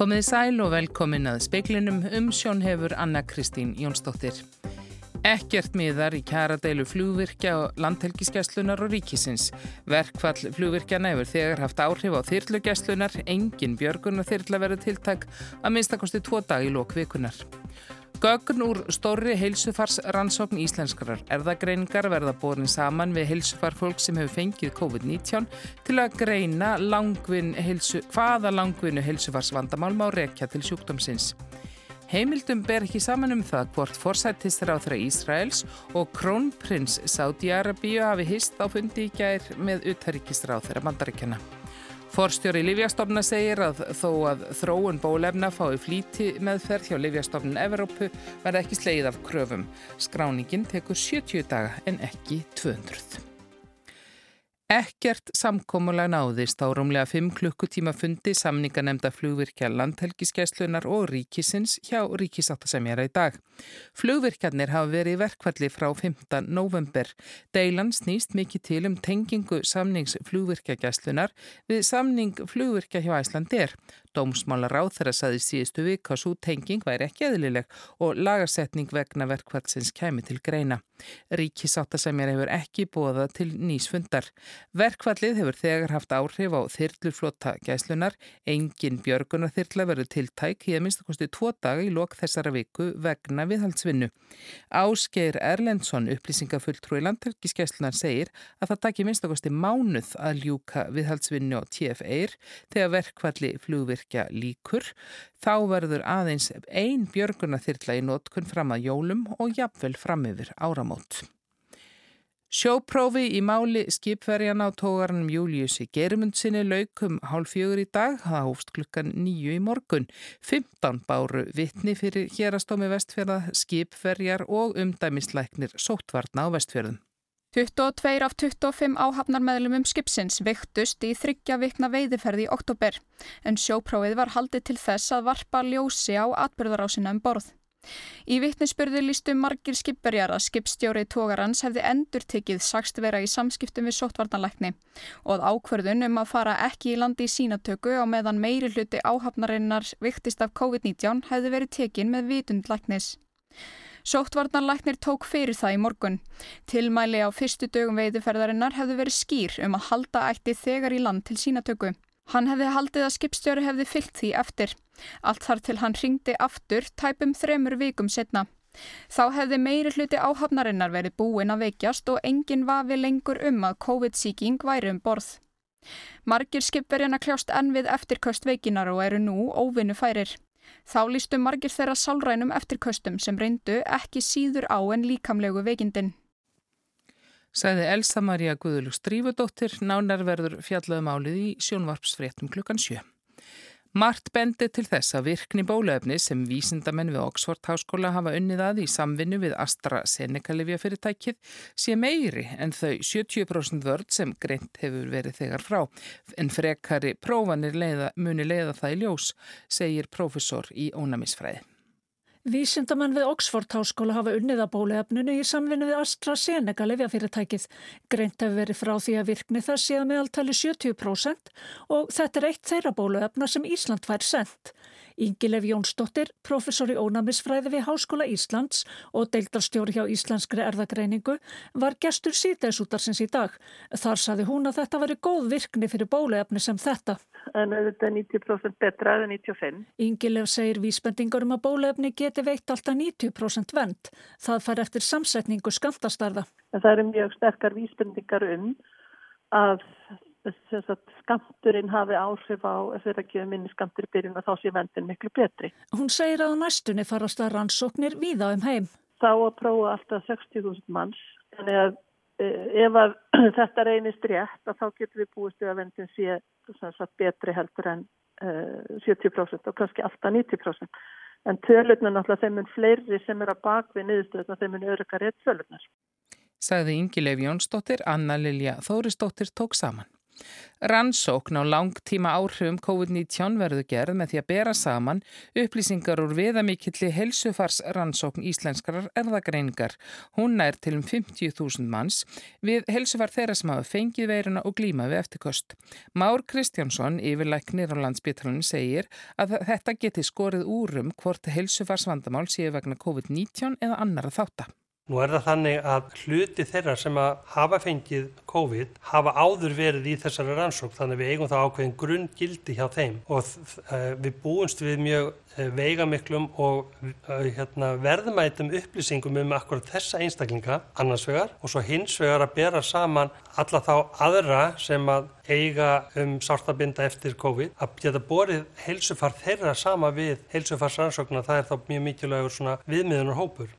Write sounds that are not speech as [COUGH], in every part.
Komið sæl og velkomin að speiklinum um sjón hefur Anna Kristín Jónsdóttir. Ekkert miðar í kjaradeilu flugvirkja og landhelgiskeslunar og ríkisins. Verkfall flugvirkjana hefur þegar haft áhrif á þyrlugeslunar, engin björgun og þyrla verið tiltak að minnstakosti tvo dag í lókvikunar. Gögn úr stóri heilsufarsrannsókn íslenskarar erðagreiningar verða borin saman við heilsufarfólk sem hefur fengið COVID-19 til að greina langvin heilsu, hvaða langvinu heilsufarsvandamál má rekja til sjúkdómsins. Heimildum ber ekki saman um það hvort forsættistur á þeirra Ísraels og krónprins Sáti-Arabíu hafi hist á fundi í gær með uttaríkistur á þeirra bandaríkjana. Forstjóri Livjastofna segir að þó að þróun bólefna fái flíti meðferð hjá Livjastofnun Evrópu verða ekki sleið af kröfum. Skráningin tekur 70 daga en ekki 200. Ekkert samkómulega náðist á rúmlega 5 klukkutíma fundi samninganemda flugvirkja landhelgiskeslunar og ríkisins hjá ríkisáttasemjara í dag. Flugvirkjarnir hafa verið verkvalli frá 15. november. Deilan snýst mikið til um tengingu samningsflugvirkjageslunar við samning flugvirkja hjá Æslandir. Dómsmálar á þeirra saði síðustu vik að svo tenging væri ekki eðlileg og lagarsetning vegna verkvallsins kemi til greina. Ríkisáttasemjar hefur ekki bóða til nýsfundar. Verkvallið hefur þegar haft áhrif á þyrluflota gæslunar. Engin björgunar þyrla verður tiltæk í að minnstakosti tvo daga í lok þessara viku vegna viðhaldsvinnu. Ásgeir Erlendsson, upplýsingafulltrúi landhelgiskeslunar, segir að það takki minnstakosti mánuð að ljúka viðhaldsvinnu á TF-eir þegar verkvalli flugvirk virkja líkur, þá verður aðeins ein björgunathyrla í nótkunn fram að jólum og jafnvel fram yfir áramót. Sjóprófi í máli skipverjan á tógarnum Júliussi Germundsinni laukum hálf fjögur í dag, það hófst klukkan nýju í morgun. 15 báru vittni fyrir hérastómi vestfjörða, skipverjar og umdæmisleiknir sóttvarna á vestfjörðum. 22 af 25 áhafnarmeðlumum skipsins veiktust í þryggja vikna veiðiferði í oktober en sjóprófið var haldið til þess að varpa ljósi á atbyrðarásina um borð. Í vittnisspurði lístu margir skipverjar að skipstjóri tógarans hefði endur tekið sagst vera í samskiptum við sóttvartanlækni og ákverðun um að fara ekki í landi í sínatöku á meðan meiri hluti áhafnarinnar viktist af COVID-19 hefði verið tekin með vitundlæknis. Sóttvarnarlæknir tók fyrir það í morgun. Tilmæli á fyrstu dögum veiðuferðarinnar hefði verið skýr um að halda ætti þegar í land til sínatöku. Hann hefði haldið að skipstjóri hefði fyllt því eftir. Allt þar til hann ringdi aftur tæpum þremur vikum setna. Þá hefði meiri hluti áhafnarinnar verið búin að veikjast og enginn vafi lengur um að COVID-síking væri um borð. Margir skipverjana kljást enn við eftirköst veikinar og eru nú óvinnu færir. Þá lístu margir þeirra sálrænum eftirköstum sem reyndu ekki síður á en líkamlegu veikindin. Sæði Elsa Maria Guðlug Strífudóttir, nánarverður fjallaðum álið í sjónvarpsfréttum klukkan sjö. Mart bendi til þess að virkni bólöfni sem vísindamenn við Oxford Háskóla hafa unnið að í samvinnu við AstraZeneca livjafyrirtækið sé meiri en þau 70% vörd sem greint hefur verið þegar frá. En frekari prófanir leiða, muni leiða það í ljós, segir profesor í ónæmisfræði. Vísindamenn við Oxford háskóla hafa unnið að bóluefnunu í samvinni við AstraZeneca lefjafyrirtækið. Greint hefur verið frá því að virkni það séða meðaltali 70% og þetta er eitt þeirra bóluefna sem Ísland fær sendt. Íngilef Jónsdóttir, professor í ónæmisfræði við Háskóla Íslands og deildarstjóri hjá Íslenskri erðagreiningu, var gestur síðdeisútarsins í dag. Þar saði hún að þetta veri góð virkni fyrir bóluefni sem þetta en þetta er 90% betra eða 95%. Yngileg segir vísbendingur um að bólefni geti veitt alltaf 90% vend. Það fær eftir samsetningu skamtastarða. En það eru mjög sterkar vísbendingar um að skamturinn hafi áhrif á þegar ekki minni skamtur í byrjun og þá sé vendin miklu betri. Hún segir að á næstunni farast að rannsóknir víða um heim. Þá að prófa alltaf 60.000 manns. Þannig að Eh, ef að [CLEARS THROAT] þetta reynist rétt þá getur við búist við að vendin sé sagt, betri heldur en uh, eh, 70% og kannski alltaf 90%. En tölurnar náttúrulega þeim mun fleiri sem er að bakvið niðurstöðuna þeim mun öryggar rétt tölurnar. Sagði Ingi Leif Jónsdóttir, Anna Lilja Þórisdóttir tók saman. Rannsókn á langtíma áhrifum COVID-19 verður gerð með því að bera saman upplýsingar úr viðamikilli helsufars rannsókn íslenskrar erðagreiningar. Hún nær til um 50.000 manns við helsufar þeirra sem hafa fengið veiruna og glíma við eftirkost. Már Kristjánsson, yfirleiknir á landsbytarunni, segir að þetta geti skorið úrum hvort helsufarsvandamál séu vegna COVID-19 eða annara þáttar. Nú er það þannig að hluti þeirra sem að hafa fengið COVID hafa áður verið í þessari rannsók þannig við eigum það ákveðin grunn gildi hjá þeim. Og uh, við búumst við mjög uh, veigamiklum og uh, hérna, verðmætum upplýsingum um akkurat þessa einstaklinga annars vegar og svo hins vegar að bera saman alla þá aðra sem að eiga um sártabinda eftir COVID að geta borið heilsufar þeirra sama við heilsufarsrannsókna það er þá mjög mikilvægur viðmiðunar hópur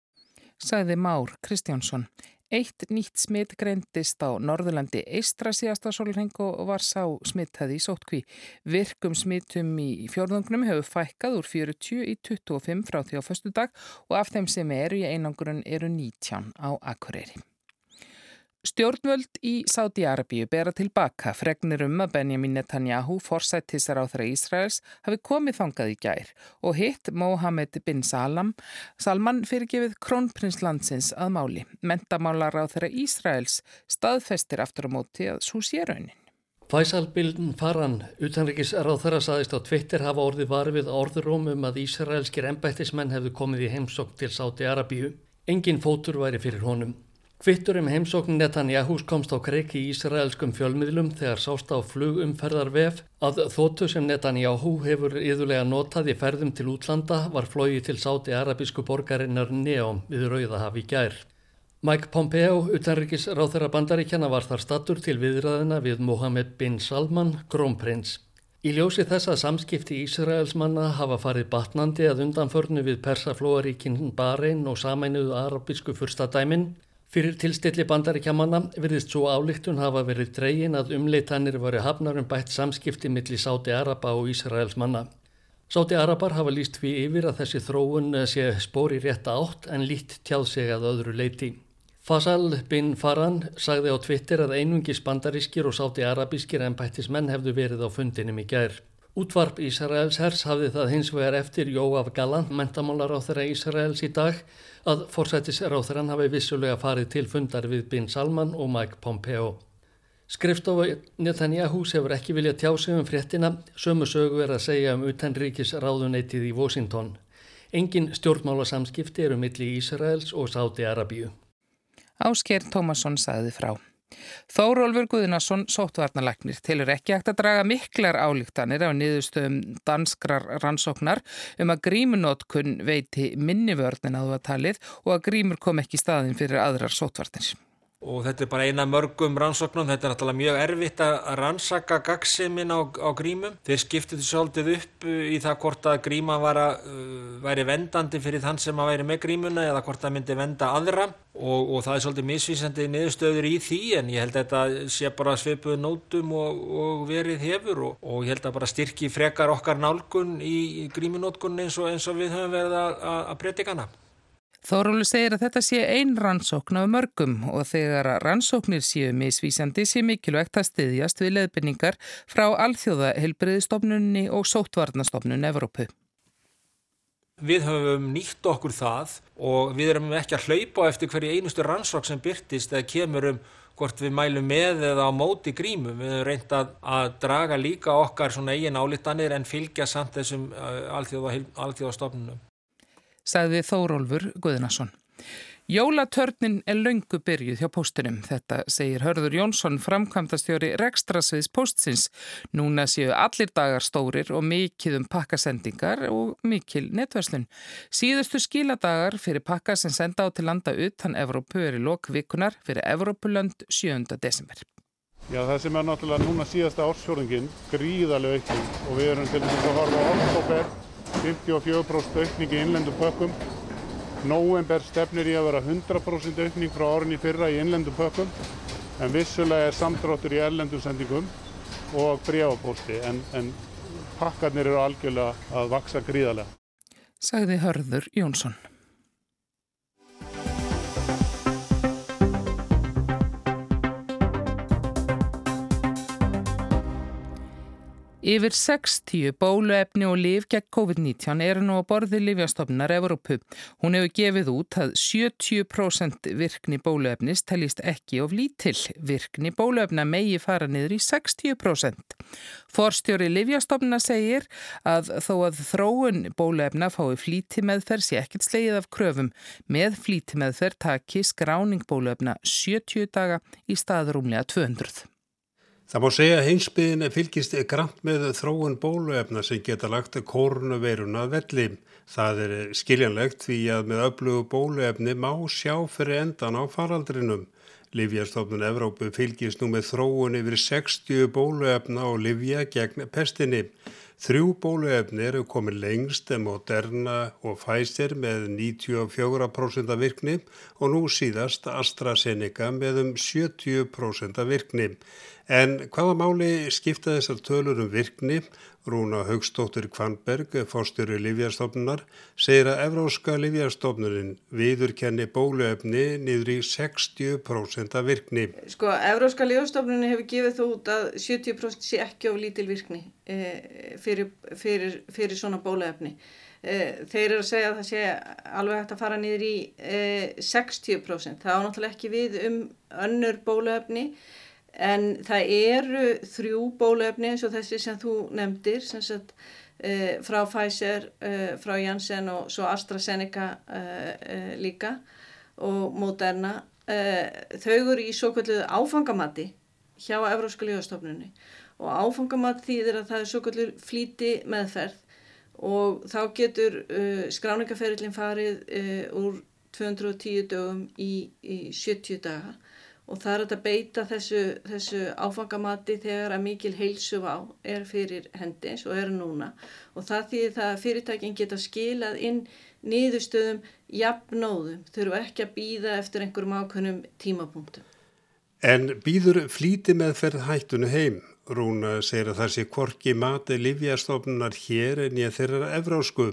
sagði Már Kristjánsson. Eitt nýtt smitt greindist á Norðurlandi eistra síðasta solring og var sá smittaði í sótkví. Virkum smittum í fjörðungnum hefur fækkað úr 40 í 25 frá því á förstu dag og af þeim sem eru í einangurinn eru 19 á Akureyri. Stjórnvöld í Sáti-Arabíu bera tilbaka fregnir um að Benjamin Netanyahu, forsættisar á þeirra Ísraels, hafi komið þangað í gær og hitt Mohamed bin Salam, Salman fyrirgefið krónprinslandsins að máli. Mentamálar á þeirra Ísraels staðfestir aftur á móti að svo sé raunin. Faisal Bildin Faran, utanrikis ráð þeirra saðist á Twitter hafa orðið varfið orðurum um að Ísraelskir ennbættismenn hefðu komið í heimsokk til Sáti-Arabíu. Engin fótur væri fyrir honum. Kvittur um heimsókn Netanyahús komst á kreiki í Ísraelskum fjölmiðlum þegar sást á flugumferðarvef að þóttu sem Netanyahu hefur yðurlega notað í ferðum til útlanda var flóið til sáti arabísku borgarinnar Neom við Rauðahafi gær. Mike Pompeo, utanrikis ráþæra bandaríkjana var þar stattur til viðræðina við Mohammed bin Salman, grómprins. Í ljósi þessa samskipti Ísraelsmanna hafa farið batnandi að undanförnu við persaflóaríkinn Bahrein og samænuðu arabísku fyrstadæminn Fyrir tilstilli bandaríkjamanna virðist svo álíktun hafa verið dregin að umleitanir varu hafnarum bætt samskipti millir Sáti Araba og Ísraels manna. Sáti Arabar hafa líst við yfir að þessi þróun sé spóri rétta átt en lít tjáð sig að öðru leiti. Fasal bin Faran sagði á Twitter að einungis bandarískir og Sáti Arabískir en bættismenn hefðu verið á fundinum í gær. Útvarp Ísraels hers hafði það hins vegar eftir Jóaf Galland, mentamálar á þeirra Ísraels í dag að forsættisráþurann hafi vissulega farið til fundar við Bin Salman og Mike Pompeo. Skrifstofa Netanyahús hefur ekki viljað tjá sig um fréttina, sömu sögu er að segja um utanríkis ráðuneytið í Washington. Engin stjórnmálasamskipti eru milli Ísraels og Sáti Arabíu. Ásker Tómasson sagði frá. Þórólfur Guðnarsson, sóttvarnalagnir, tilur ekki hægt að draga miklar álíktanir á niðurstöðum danskrar rannsóknar um að grímunótkun veiti minni vörn en aðvatalið og að grímur kom ekki staðin fyrir aðrar sóttvarnir og þetta er bara eina mörgum rannsóknum, þetta er náttúrulega mjög erfitt að rannsaka gagsimin á, á grímum. Þeir skiptið svolítið upp uh, í það hvort að gríma var að, uh, væri vendandi fyrir þann sem að væri með grímuna eða hvort að myndi venda aðra og, og það er svolítið misvísandi niðurstöður í því en ég held að þetta sé bara svipuð nótum og, og verið hefur og, og ég held að bara styrki frekar okkar nálgun í, gríminótkunni eins, eins og við höfum verið að, að, að predika hana. Þórólu segir að þetta sé ein rannsókn af mörgum og þegar rannsóknir séu misvísandi sé mikilvægt að styðjast við leðbynningar frá Alþjóðaheilbriðistofnunni og Sótvarnastofnun Evrópu. Við höfum nýtt okkur það og við erum ekki að hlaupa eftir hverju einustu rannsók sem byrtist eða kemur um hvort við mælum með eða á móti grímum. Við höfum reynd að, að draga líka okkar svona eigin álittanir en fylgja samt þessum uh, alþjóðastofnunum sagði Þórólfur Guðnason. Jólatörnin er löngu byrjuð hjá póstunum. Þetta segir Hörður Jónsson, framkvæmdastjóri Rekstrasviðs póstsins. Núna séu allir dagar stórir og mikið um pakkasendingar og mikil netverslun. Síðustu skiladagar fyrir pakka sem senda á til landa utan Evrópu er í lokvikunar fyrir Evrópulönd 7. desember. Já, það sem er náttúrulega núna síðasta ársfjörðingin gríðarlega aukning og við erum til dæmis að horfa á oktober 54% aukning í innlendum pökkum. Nóember stefnir í að vera 100% aukning frá árinni fyrra í innlendum pökkum en vissulega er samdráttur í erlendum sendingum og breyfapósti en, en pakkarnir eru algjörlega að vaksa gríðarlega. Sagði Hörður Jónsson. Yfir 60 bóluefni og liv gegn COVID-19 eru nú á borði Livjastofnar Evrópu. Hún hefur gefið út að 70% virkni bóluefnis telist ekki of lítill. Virkni bóluefna megi fara niður í 60%. Forstjóri Livjastofnar segir að þó að þróun bóluefna fái flíti meðferð sé ekkert slegið af kröfum. Með flíti meðferð taki skráning bóluefna 70 daga í staðrúmlega 200. Það má segja að heimsbyðin fylgist grann með þróun bóluefna sem geta lagt kórnuveiruna velli. Það er skiljanlegt því að með öflugu bóluefni má sjá fyrir endan á faraldrinum. Livjastofnun Evrópu fylgist nú með þróun yfir 60 bóluefna og livja gegn pestinni. Þrjú bóluefni eru komið lengst en Moderna og Pfizer með 94% virkni og nú síðast AstraZeneca með um 70% virkni. En hvaða máli skipta þessar tölur um virkni? Rúna Haugstóttir Kvanberg, fórstjóri Livjastofnunar, segir að Evróska Livjastofnunin viðurkenni bóluefni niður í 60% af virkni. Sko, Evróska Livjastofnunin hefur gefið þú út að 70% sé ekki á lítil virkni e, fyrir, fyrir, fyrir svona bóluefni. E, þeir eru að segja að það sé alveg hægt að fara niður í e, 60%. Það á náttúrulega ekki við um önnur bóluefni en það eru þrjú bólöfni eins og þessi sem þú nefndir sem sagt, uh, frá Pfizer, uh, frá Janssen og svo AstraZeneca uh, líka og Moderna. Þau eru í svo kallu áfangamatti hjá Evróska lífastofnunni og áfangamatti þýðir að það er svo kallu flíti meðferð og þá getur skráningaferillin farið úr 210 dögum í, í 70 daga og það er að beita þessu, þessu áfangamati þegar að mikil heilsuvá er fyrir hendi eins og er núna og það þýðir það að fyrirtækin geta skilað inn niðurstöðum jafnóðum, þurfu ekki að býða eftir einhverjum ákveðnum tímapunktum. En býður flíti með ferð hættunu heim? Rúna segir að það sé korki mati livjastofnunar hér en ég þeirra efrásku.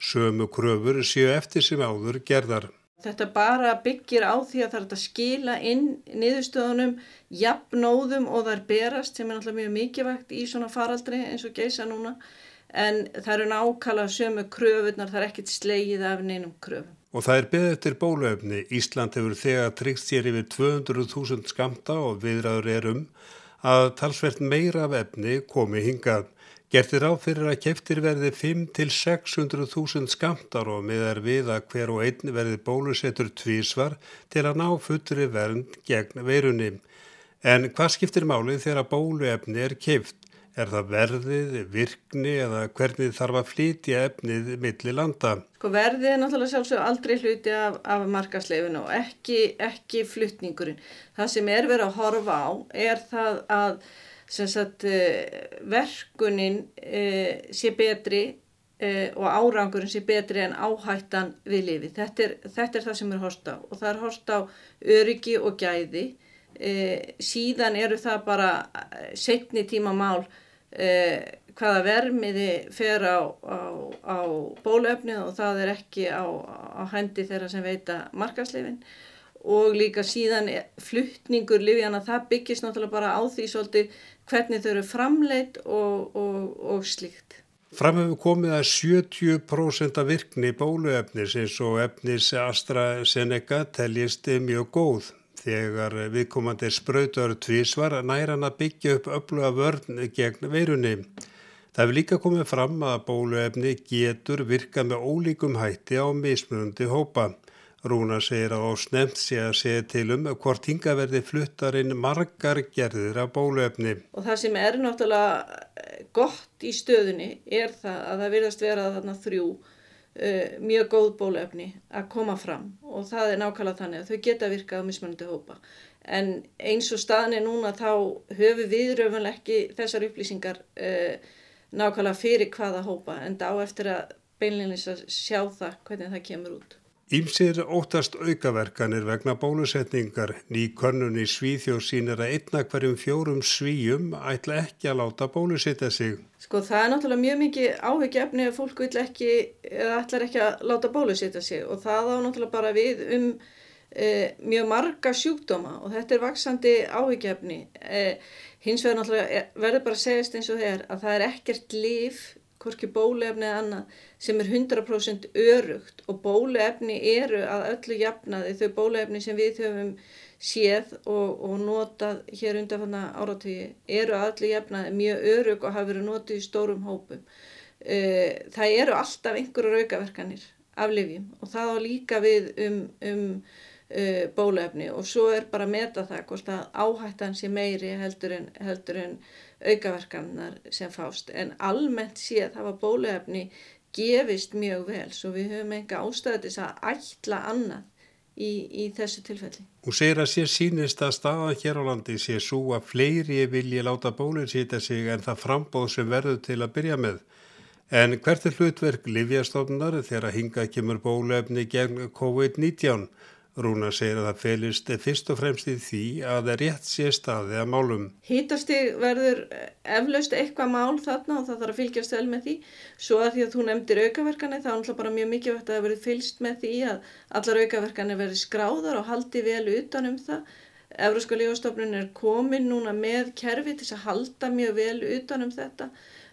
Sömu kröfur séu eftir sem áður gerðar. Þetta bara byggir á því að það er að skila inn niðurstöðunum jafnóðum og er berast sem er náttúrulega mjög mikilvægt í svona faraldri eins og geisa núna en það eru nákvæmlega sömu kröfunar, það er ekkit slegið af neinum kröfum. Og það er beðið eftir bóluefni. Ísland hefur þegar tryggt sér yfir 200.000 skamta og viðraður erum að talsvert meira af efni komi hingað. Gertir á fyrir að keftir verði 5-600.000 skamtar og miðar við að hver og einn verði bólusettur tvísvar til að ná fullri vernd gegn veirunni. En hvað skiptir málið þegar bóluefni er keft? Er það verðið, virkni eða hvernig þarf að flytja efnið millir landa? Sko verðið er náttúrulega sjálfsög aldrei hluti af, af markasleifinu og ekki, ekki flytningurinn. Það sem er verið að horfa á er það að Sagt, eh, verkunin eh, sé betri eh, og árangurinn sé betri en áhættan við lifi. Þetta er, þetta er það sem er horst á og það er horst á öryggi og gæði. Síðan eru það bara setni tíma mál hvaða vermiði fer á, á, á bólöfnið og það er ekki á, á hendi þeirra sem veita markaslefin og líka síðan fluttningur livjana það byggist náttúrulega bara á því svolítið hvernig þau eru framleitt og, og, og slíkt. Framhefur komið að 70% af virkni bóluefnis eins og efnis AstraZeneca teljist mjög góð. Þegar viðkomandi spröytur tvísvar næran að byggja upp öfluga vörn gegn veirunni. Það hefur líka komið fram að bóluefni getur virkað með ólíkum hætti á mismunandi hópa. Rúna segir að á snemt sé að segja til um hvort hinga verði fluttarinn margar gerðir af bóluefni. Og það sem er náttúrulega eh, gott í stöðunni er það að það virðast vera þarna þrjú uh, mjög góð bóluefni að koma fram og það er nákvæmlega þannig að þau geta virkað á mismunandi hópa. En eins og staðin er núna þá höfu við raufanlega ekki þessar upplýsingar uh, nákvæmlega fyrir hvaða hópa en þá eftir að beinleginnins að sjá það hvernig það kemur út. Ímsir óttast aukaverkanir vegna bólusetningar. Ný könnun í Svíþjóð sínir að einna hverjum fjórum svíjum ætla ekki að láta bólusetja sig. Sko það er náttúrulega mjög mikið áhugjöfni að fólk vil ekki, ætlar ekki að láta bólusetja sig og það á náttúrulega bara við um e, mjög marga sjúkdóma og þetta er vaksandi áhyggjafni. E, hins vegar náttúrulega verður bara að segjast eins og þegar að það er ekkert líf, hvorki bólefni eða annað, sem er 100% örugt og bólefni eru að öllu jafnaði þau bólefni sem við höfum séð og, og notað hér undanfanna áratögi eru að öllu jafnaði mjög örug og hafa verið notið í stórum hópum. E, það eru alltaf einhverju raukaverkanir af livjum og það á líka við um, um uh, bólefni og svo er bara að meta það hvort að áhættan sé meiri heldur en, heldur en aukaverkanar sem fást en almennt séð það var bólefni gefist mjög vel svo við höfum enga ástæðis að ætla annað í, í þessu tilfelli. Hún segir að sér sínist að staðan hér á landi sé svo að fleiri vilji láta bólinn sýta sig en það frambóð sem verður til að byrja með. En hvert er hlutverk Livjastofnunar þegar hinga kemur bólefni gegn COVID-19? Rúna segir að það felist fyrst og fremst í því að það rétt sé staði að málum. Hítastig verður eflaust eitthvað mál þarna og það þarf að fylgjast vel með því. Svo að því að þú nefndir aukaverkani þá er alltaf bara mjög mikilvægt að það verður fylgst með því að allar aukaverkani verður skráðar og haldi vel utanum það. Európska lífastofnun er komin núna með kerfi til að halda mjög vel utanum þetta.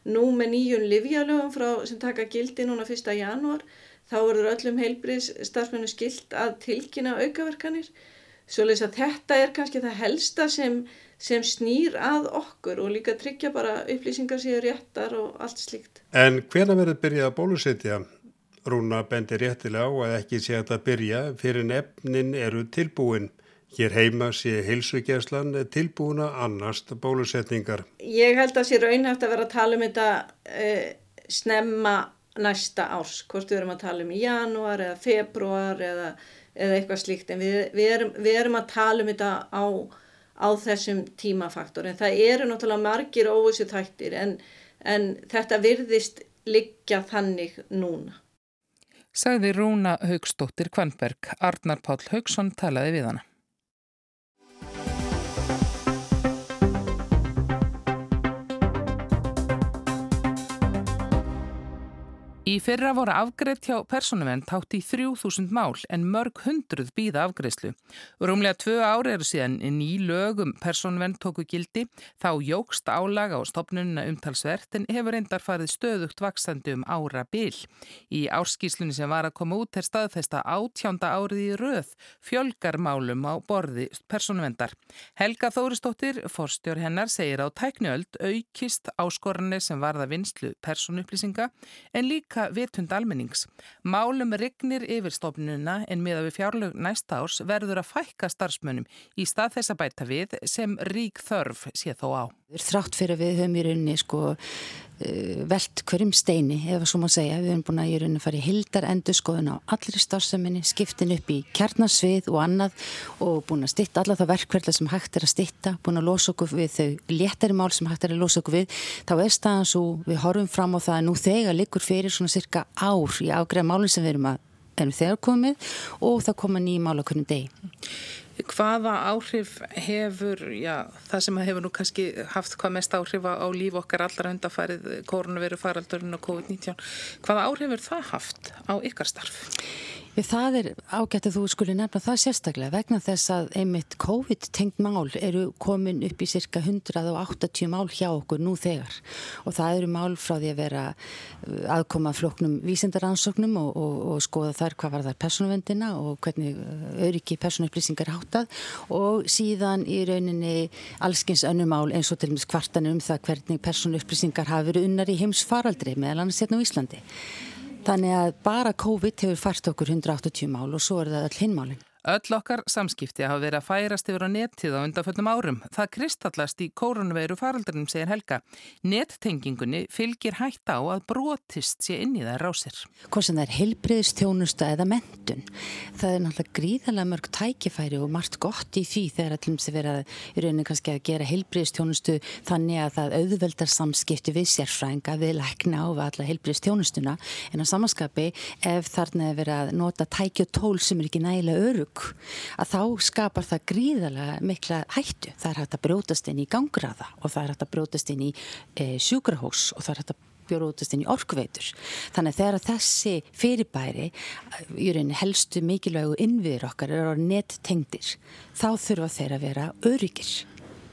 Nú með nýjun livjalögum sem taka gildi núna 1. janúar þá verður öllum heilbriðs starfsmennu skilt að tilkynna aukaverkanir. Svo leys að þetta er kannski það helsta sem, sem snýr að okkur og líka tryggja bara upplýsingar séu réttar og allt slíkt. En hvena verður byrjað að bólusetja? Rúna bendir réttilega á að ekki sé að það byrja fyrir nefnin eru tilbúin. Hér heima sé heilsugjæslan tilbúna annast bólusetningar. Ég held að sé raunhægt að vera að tala um þetta eh, snemma næsta árs, hvort við erum að tala um í janúar eða februar eða, eða eitthvað slíkt en við, við, erum, við erum að tala um þetta á, á þessum tímafaktor en það eru náttúrulega margir óvissu þættir en, en þetta virðist liggja þannig núna. Sagði Rúna Haugstóttir Kvanberg, Arnar Páll Haugsson talaði við hana. Í fyrra voru afgreitt hjá personuvenn tátt í 3000 mál en mörg hundruð býða afgreyslu. Rúmlega tvö ári eru síðan ný lögum personuvenn tóku gildi, þá jógst álaga og stopnunna umtalsvert en hefur endar farið stöðugt vaksandi um ára bil. Í árskíslunni sem var að koma út er staðfesta átjánda árið í röð fjölgarmálum á borði personuvendar. Helga Þóristóttir, forstjór hennar, segir á tækniöld aukist áskoranir sem varða vinslu personupplýsinga en líka auka vitund almennings. Málum regnir yfirstofnununa en miða við fjárlög næsta árs verður að fækka starfsmönnum í stað þess að bæta við sem rík þörf sé þó á. Þrátt fyrir við höfum í rauninni sko uh, velt hverjum steini, ef svo má segja, við höfum búin að í rauninni fara í hildar endur skoðun á allri starfseminni, skiptin upp í kjarnasvið og annað og búin að stitta alla það verkverðla sem hægt er að stitta, búin að losa okkur við þau léttari mál sem hægt er að losa okkur við, þá er staðan svo við horfum fram á það að nú þegar likur fyrir svona cirka ár í ágreða málinn sem við erum að erum þegar komið og það koma nýjum mál á hvernig degi. Hvaða áhrif hefur, já, það sem hefur nú kannski haft hvað mest áhrif á líf okkar allra undarfærið koronaviru faraldurinn og COVID-19, hvaða áhrif hefur það haft á ykkar starf? Það er ágætt að þú skulle nefna það sérstaklega vegna þess að einmitt COVID-tengt mál eru komin upp í cirka 180 mál hjá okkur nú þegar og það eru mál frá því að vera uh, aðkoma floknum vísendaransóknum og, og, og skoða þar hvað var þar personuvendina og hvernig uh, öryggi personupplýsingar háttað og síðan í rauninni allskins önnum mál eins og til og með kvartanum um það hvernig personupplýsingar hafi verið unnar í heims faraldri meðal annars hérna á Íslandi. Þannig að bara COVID hefur fært okkur 180 mál og svo er það all hinmálinn. Öll okkar samskipti hafa verið að færast yfir á nettið á undanföllum árum. Það kristallast í kórunveiru faraldurinnum, segir Helga. Nettengingunni fylgir hægt á að brotist sé inn í það rásir. Hvort sem það er heilbriðstjónusta eða mentun. Það er náttúrulega gríðarlega mörg tækifæri og margt gott í því þegar allum sem verið að, í rauninni kannski að gera heilbriðstjónustu þannig að það auðveldar samskipti við sérfrænga, við lækna á alla heilbriðstjónustuna en á samanskapi ef þarna er verið að fólk að þá skapar það gríðarlega mikla hættu. Það er hægt að brjótast inn í gangraða og það er hægt að brjótast inn í e, sjúkrahós og það er hægt að bjóruðust inn í orkveitur. Þannig að þegar þessi fyrirbæri í rauninni helstu mikilvægu innviður okkar eru á nettengdir þá þurfa þeir að vera öryggir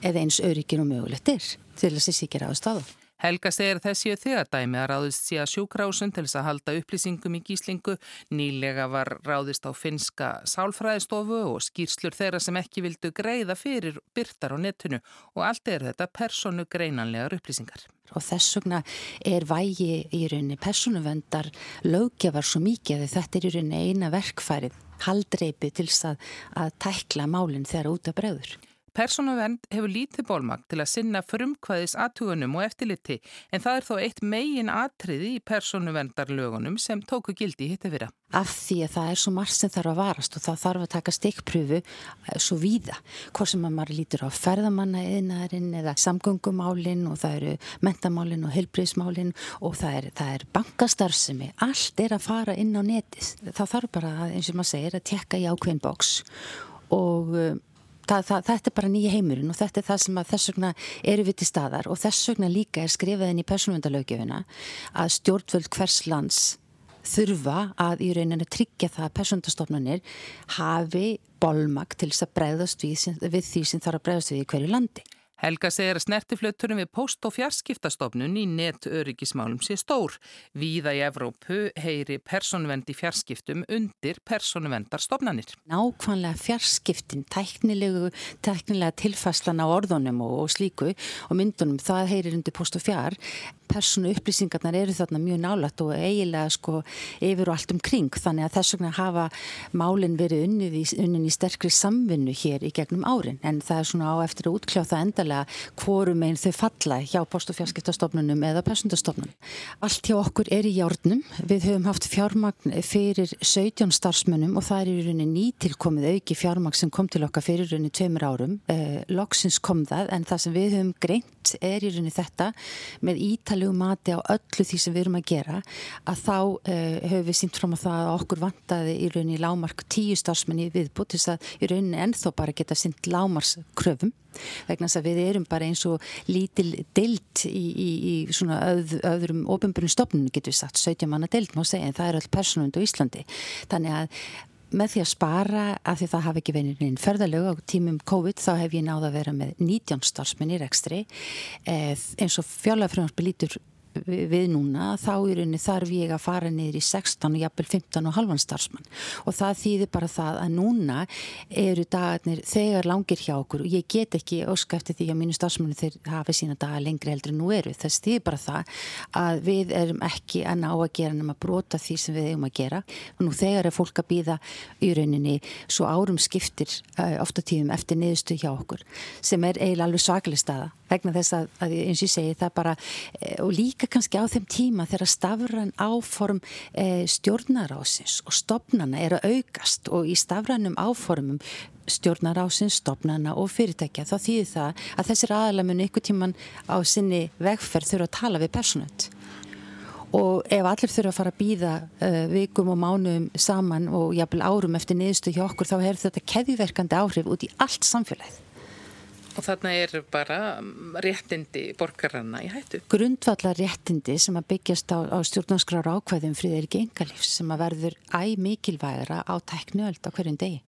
eða eins öryggir og mögulegt er til að ekki ráðast á það. Helga segir þessi þegar dæmi að ráðist að sjúkrásun til þess að halda upplýsingum í gíslingu. Nýlega var ráðist á finska sálfræðistofu og skýrslur þeirra sem ekki vildu greiða fyrir byrtar á netinu og allt er þetta personu greinanlegar upplýsingar. Og þess vegna er vægi í rauninni personuvendar lögjafar svo mikið að þetta er í rauninni eina verkfærið, haldreipi til þess að, að tækla málinn þegar út af bregður. Personuvernd hefur lítið bólmagt til að sinna frumkvæðis aðtugunum og eftirliti en það er þó eitt megin atriði í personuverndarlögunum sem tóku gildi hitt að vera. Af því að það er svo margt sem þarf að varast og það þarf að taka stikkpröfu eh, svo víða. Hvort sem að maður lítur á ferðamanna eðnaðarinn eða samgöngumálinn og það eru mentamálinn og helbriðsmálinn og það er, það er bankastarfsemi. Allt er að fara inn á netið. Það þarf bara, eins og maður segir, að tekka í ákveðin bóks og eh, það, það, þetta er bara nýja heimurinn og þetta er það sem að þess vegna eru við til staðar og þess vegna líka er skrifað inn í persónvöndalögjöfina að stjórnvöld hvers lands þurfa að í rauninu tryggja það að persónvöndastofnunir hafi bolmag til þess að breyðast við, við því sem þarf að breyðast við í hverju landi. Helga segir að snertiflöturum við post- og fjarskiptastofnun í netöryggismálum sé stór. Víða í Evrópu heyri personvendi fjarskiptum undir personvendarstofnanir. Nákvæmlega fjarskiptin, tæknilega tilfæslan á orðunum og, og slíku og myndunum, það heyrir undir post og fjar persónu upplýsingarnar eru þarna mjög nálat og eiginlega sko yfir og allt um kring þannig að þess vegna hafa málinn verið unnið í, unnið í sterkri samvinnu hér í gegnum árin en það er svona á eftir að útkljáta endalega hvorum einn þau falla hjá post- og fjarskiptastofnunum eða persóndastofnunum. Allt hjá okkur er í járnum. Við höfum haft fjármagn fyrir 17 starfsmönnum og það er í rauninni nýtilkomið auki fjármagn sem kom til okkar fyrir rauninni tveimur árum. Eh, loksins kom það en það sem við höfum greint er í rauninni þetta með ítali faglegum mati á öllu því sem við erum að gera að þá uh, höfum við sínt fram á það að okkur vantaði í rauninni lámark tíu starfsmenni viðbútt þess að í rauninni ennþá bara geta sínt lámarskröfum vegna þess að við erum bara eins og lítil deilt í, í, í svona öð, öðrum ofinbjörnum stopnum getur við sagt, 17 manna deilt má segja en það er öll personund á Íslandi. Þannig að með því að spara af því það hafi ekki verið einn ferðalög á tímum COVID þá hef ég náða að vera með 19 starfsmenn í rekstri. Eh, eins og fjárlega lítur við núna þá í rauninni þarf ég að fara niður í 16 og jafnvel 15 og halvan starfsmann. Og það þýðir bara það að núna eru dagarnir þegar langir hjá okkur og ég get ekki óska eftir því að mínu starfsmannu þeir hafi sína dagar lengri heldur en nú eru. Þess þýðir bara það að við erum ekki að ná að gera nema brota því sem við eigum að gera. Og nú þegar er fólk að býða í rauninni svo árum skiptir uh, ofta tíðum eftir niðurstu hjá okkur sem er eiginlega alveg svaklega staða vegna þess að, að eins og ég segi það bara eh, og líka kannski á þeim tíma þegar stafran áform e, stjórnarásins og stopnana er að aukast og í stafranum áformum stjórnarásins, stopnana og fyrirtækja þá þýðir það að þessir aðalega muni ykkur tíman á sinni vegferð þurfa að tala við personut og ef allir þurfa að fara að býða uh, vikum og mánuðum saman og jafnvel árum eftir niðurstu hjá okkur þá er þetta keðiverkandi áhrif út í allt samfélagið Og þarna er bara réttindi borgaranna í hættu. Grundvallar réttindi sem að byggjast á, á stjórnarskrar ákvæðum fríðir ekki engalífs sem að verður æg mikilvægra á teknuöld á hverjum degi.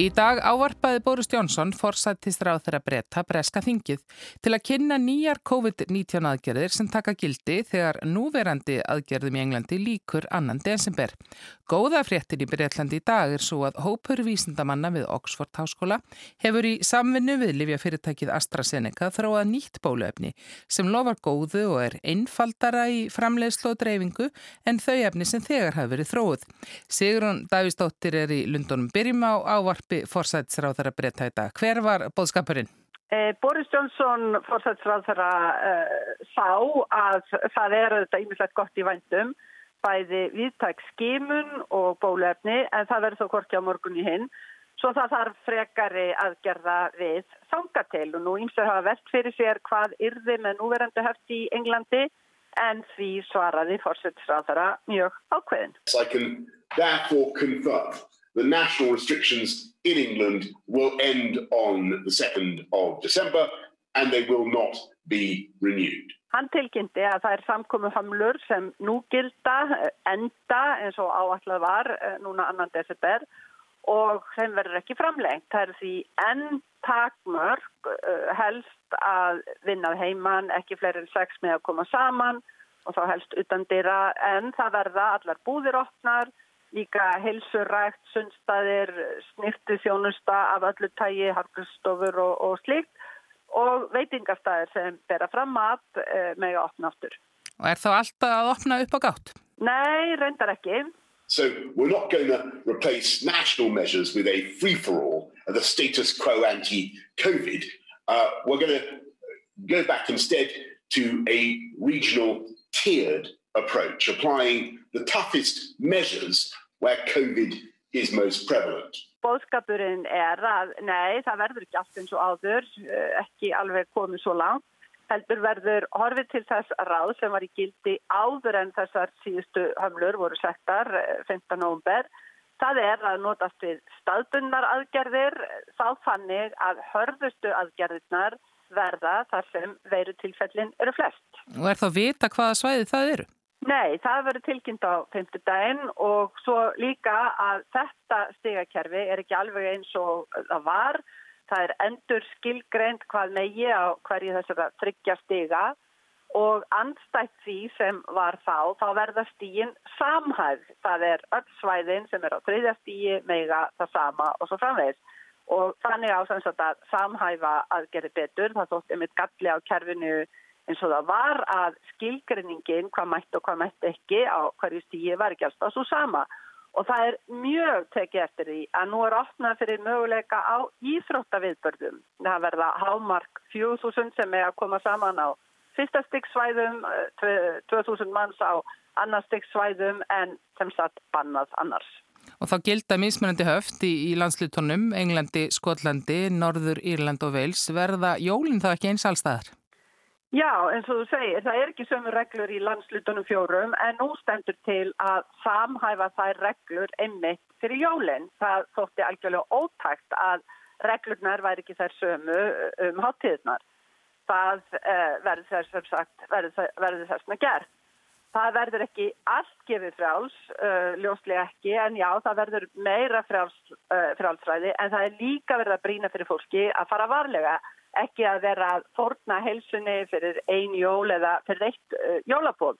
Í dag ávarpaði Boris Jónsson forsættist ráð þeirra breyta breska þingið til að kynna nýjar COVID-19 aðgerðir sem taka gildi þegar núverandi aðgerðum í Englandi líkur annan desember. Góða fréttin í Breitlandi í dag er svo að hópur vísindamanna við Oxford Háskóla hefur í samvinnu við Livjafyrirtækið AstraZeneca þróað nýtt bóluefni sem lofar góðu og er einfaldara í framleiðslu og dreifingu en þau efni sem þegar hafi verið þróið. Sigrun Davísdóttir er í Lundunum byrjum á ávarp uppi forsætsráð þeirra breyta í dag. Hver var bóðskapurinn? Eh, Boris Johnson forsætsráð þeirra eh, sá að það er þetta ímislegt gott í vandum, bæði viðtæk skimun og bólefni en það verður þó korki á morgun í hinn. Svo það þarf frekari aðgerða við þangatil og nú ímsið hafa velt fyrir sér hvað yrði með núverandi höft í Englandi en því svaraði fórsættisráðara mjög ákveðin. The national restrictions in England will end on the 2nd of December and they will not be renewed. Hann tilkynnti að það er samkomi hamlur sem nú gilda enda eins og áallega var eh, núna annan desember og þeim verður ekki framlengt. Það er því enn takmörg eh, helst að vinnað heimann, ekki fleiri en sex með að koma saman og þá helst utan dýra en það verða allar búðir opnar, líka heilsurækt, sundstaðir, snirtu þjónusta af öllu tægi, harkustofur og, og slíkt og veitingastæðir sem bera fram mat eh, með að opna áttur. Og er þá alltaf að opna upp á gátt? Nei, reyndar ekki. So we're not going to replace national measures with a free-for-all of the status quo anti-COVID. Uh, we're going to go back instead to a regional tiered approach, applying the toughest measures where COVID is most prevalent. Bóðskapurinn er að nei, það verður ekki allt eins og áður, eh, ekki alveg komið svo langt. Heldur verður horfið til þess ráð sem var í gildi áður en þessar síðustu höflur voru settar 15. Eh, november. Það er að notast við staðbundnar aðgerðir þá fannig að hörðustu aðgerðirnar verða þar sem veru tilfellin eru flest. Og er þá vita hvaða svæði það eru? Nei, það verður tilkynnt á 5. daginn og svo líka að þetta stigakerfi er ekki alveg eins og það var. Það er endur skilgreynd hvað megi á hverju þessara þryggja stiga og andstætt því sem var þá, þá verða stígin samhæð. Það er öll svæðin sem er á þriðja stígi mega það sama og svo framvegis. Og þannig á að samhæfa aðgerði betur, það þótt einmitt galli á kerfinu eins og það var að skilgreiningin hvað mætt og hvað mætt ekki á hverju stígi var ekki alltaf svo sama og það er mjög tekið eftir því að nú er opnað fyrir möguleika á íþróttaviðbörðum. Það verða hámark 4000 sem er að koma saman á fyrsta styggsvæðum, 2000 eh, manns á annar styggsvæðum en sem satt bannað annars. Og þá gilda mismunandi höft í, í landslutunum, Englandi, Skotlandi, Norður, Írland og Veils. Verða jólinn þá ekki eins allstaðar? Já, eins og þú segir, það er ekki sömu reglur í landslutunum fjórum en nú stendur til að samhæfa þær reglur einmitt fyrir jólinn. Það þótti algjörlega ótækt að reglurnar væri ekki þær sömu um háttíðnar. Það uh, verður þess að sagt, verður þess að gert. Það verður ekki allt gefið fráls, uh, ljóslega ekki, en já, það verður meira fráls, uh, frálsræði en það er líka verið að brína fyrir fólki að fara varlega ekki að vera að forna helsunni fyrir ein jól eða fyrir eitt uh, jólabóð.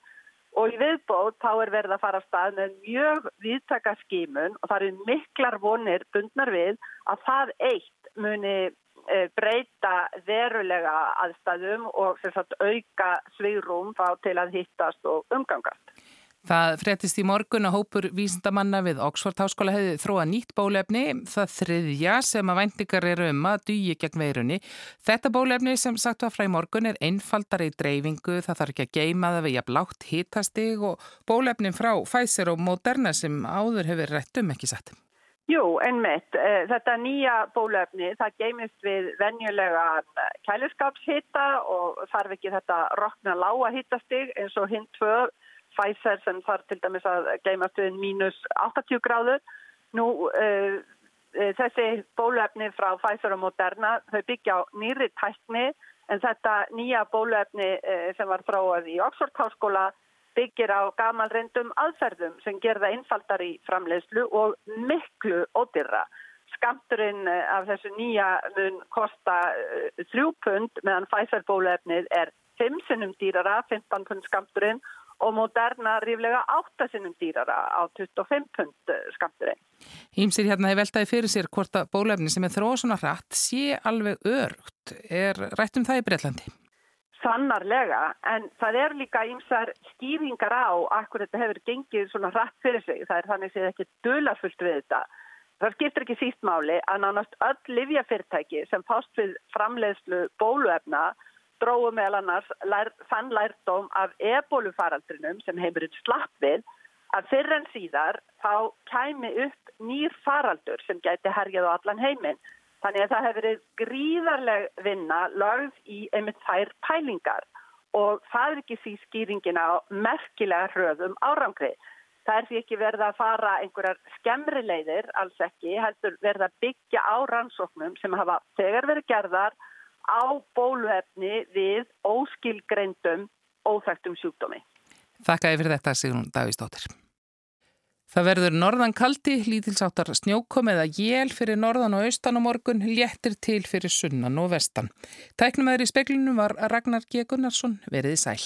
Og í viðbóð þá er verið að fara að stað með mjög viðtaka skímun og það eru miklar vonir bundnar við að það eitt muni uh, breyta verulega aðstæðum og auka svigrum til að hittast og umgangast. Það fréttist í morgun að hópur vísindamanna við Oxford Háskóla hefði þróa nýtt bólefni, það þriðja sem að vendingar eru um að dýja gegn veirunni. Þetta bólefni sem sagt var frá í morgun er einfaldar í dreifingu, það þarf ekki að geima það við jafn lágt hitastig og bólefnin frá Pfizer og Moderna sem áður hefur rétt um ekki sett. Jú, einmitt. Eh, þetta nýja bólefni, það geimist við venjulega kæliskapshitta og þarf ekki þetta rokna lága hittastig eins og hinn tvö Pfizer sem þarf til dæmis að geimast við mínus 80 gráður. Nú uh, þessi bólöfni frá Pfizer og Moderna þau byggja á nýri tækni en þetta nýja bólöfni uh, sem var fráað í Oxford Háskóla byggir á gamalrindum aðferðum sem gerða innfaldar í framleiðslu og miklu ódyrra. Skamturinn af þessu nýja mun kosta þrjú pund meðan Pfizer bólöfnið er 5 sinnum dýrara, 15 pund skamturinn og Moderna ríflega 8 sinnum dýrara á 25 pund eh, skamturinn. Ímsir hérna hefur veltaði fyrir sér hvort að bólefni sem er þróð svona rætt sé alveg örugt. Er rætt um það í Breitlandi? Sannarlega, en það er líka ímsar skýringar á akkur þetta hefur gengið svona rætt fyrir sig. Það er þannig að það ekki dölarfullt við þetta. Það skiptir ekki sístmáli að nánast öll livjafyrtæki sem fást við framleiðslu bóluefna dróðu meðal annars lær, þann lærdóm af ebólufaraldrinum sem heimurinn slapp við að fyrir en síðar þá kæmi upp nýr faraldur sem gæti herjað á allan heiminn. Þannig að það hefur verið gríðarleg vinna lögð í einmitt þær pælingar og það er ekki því skýringin á merkilega hröðum árangrið. Það er því ekki verið að fara einhverjar skemmri leiðir, alls ekki, heldur verið að byggja á rannsóknum sem hafa þegar verið gerðar á bóluefni við óskilgreindum óþægtum sjúkdómi. Þakka yfir þetta Sigrun Davísdóttir. Það verður norðan kaldi, lítilsáttar snjókom eða jél fyrir norðan og austan og morgun, léttir til fyrir sunnan og vestan. Tæknum aðri í speklinu var Ragnar G. Gunnarsson veriði sæl.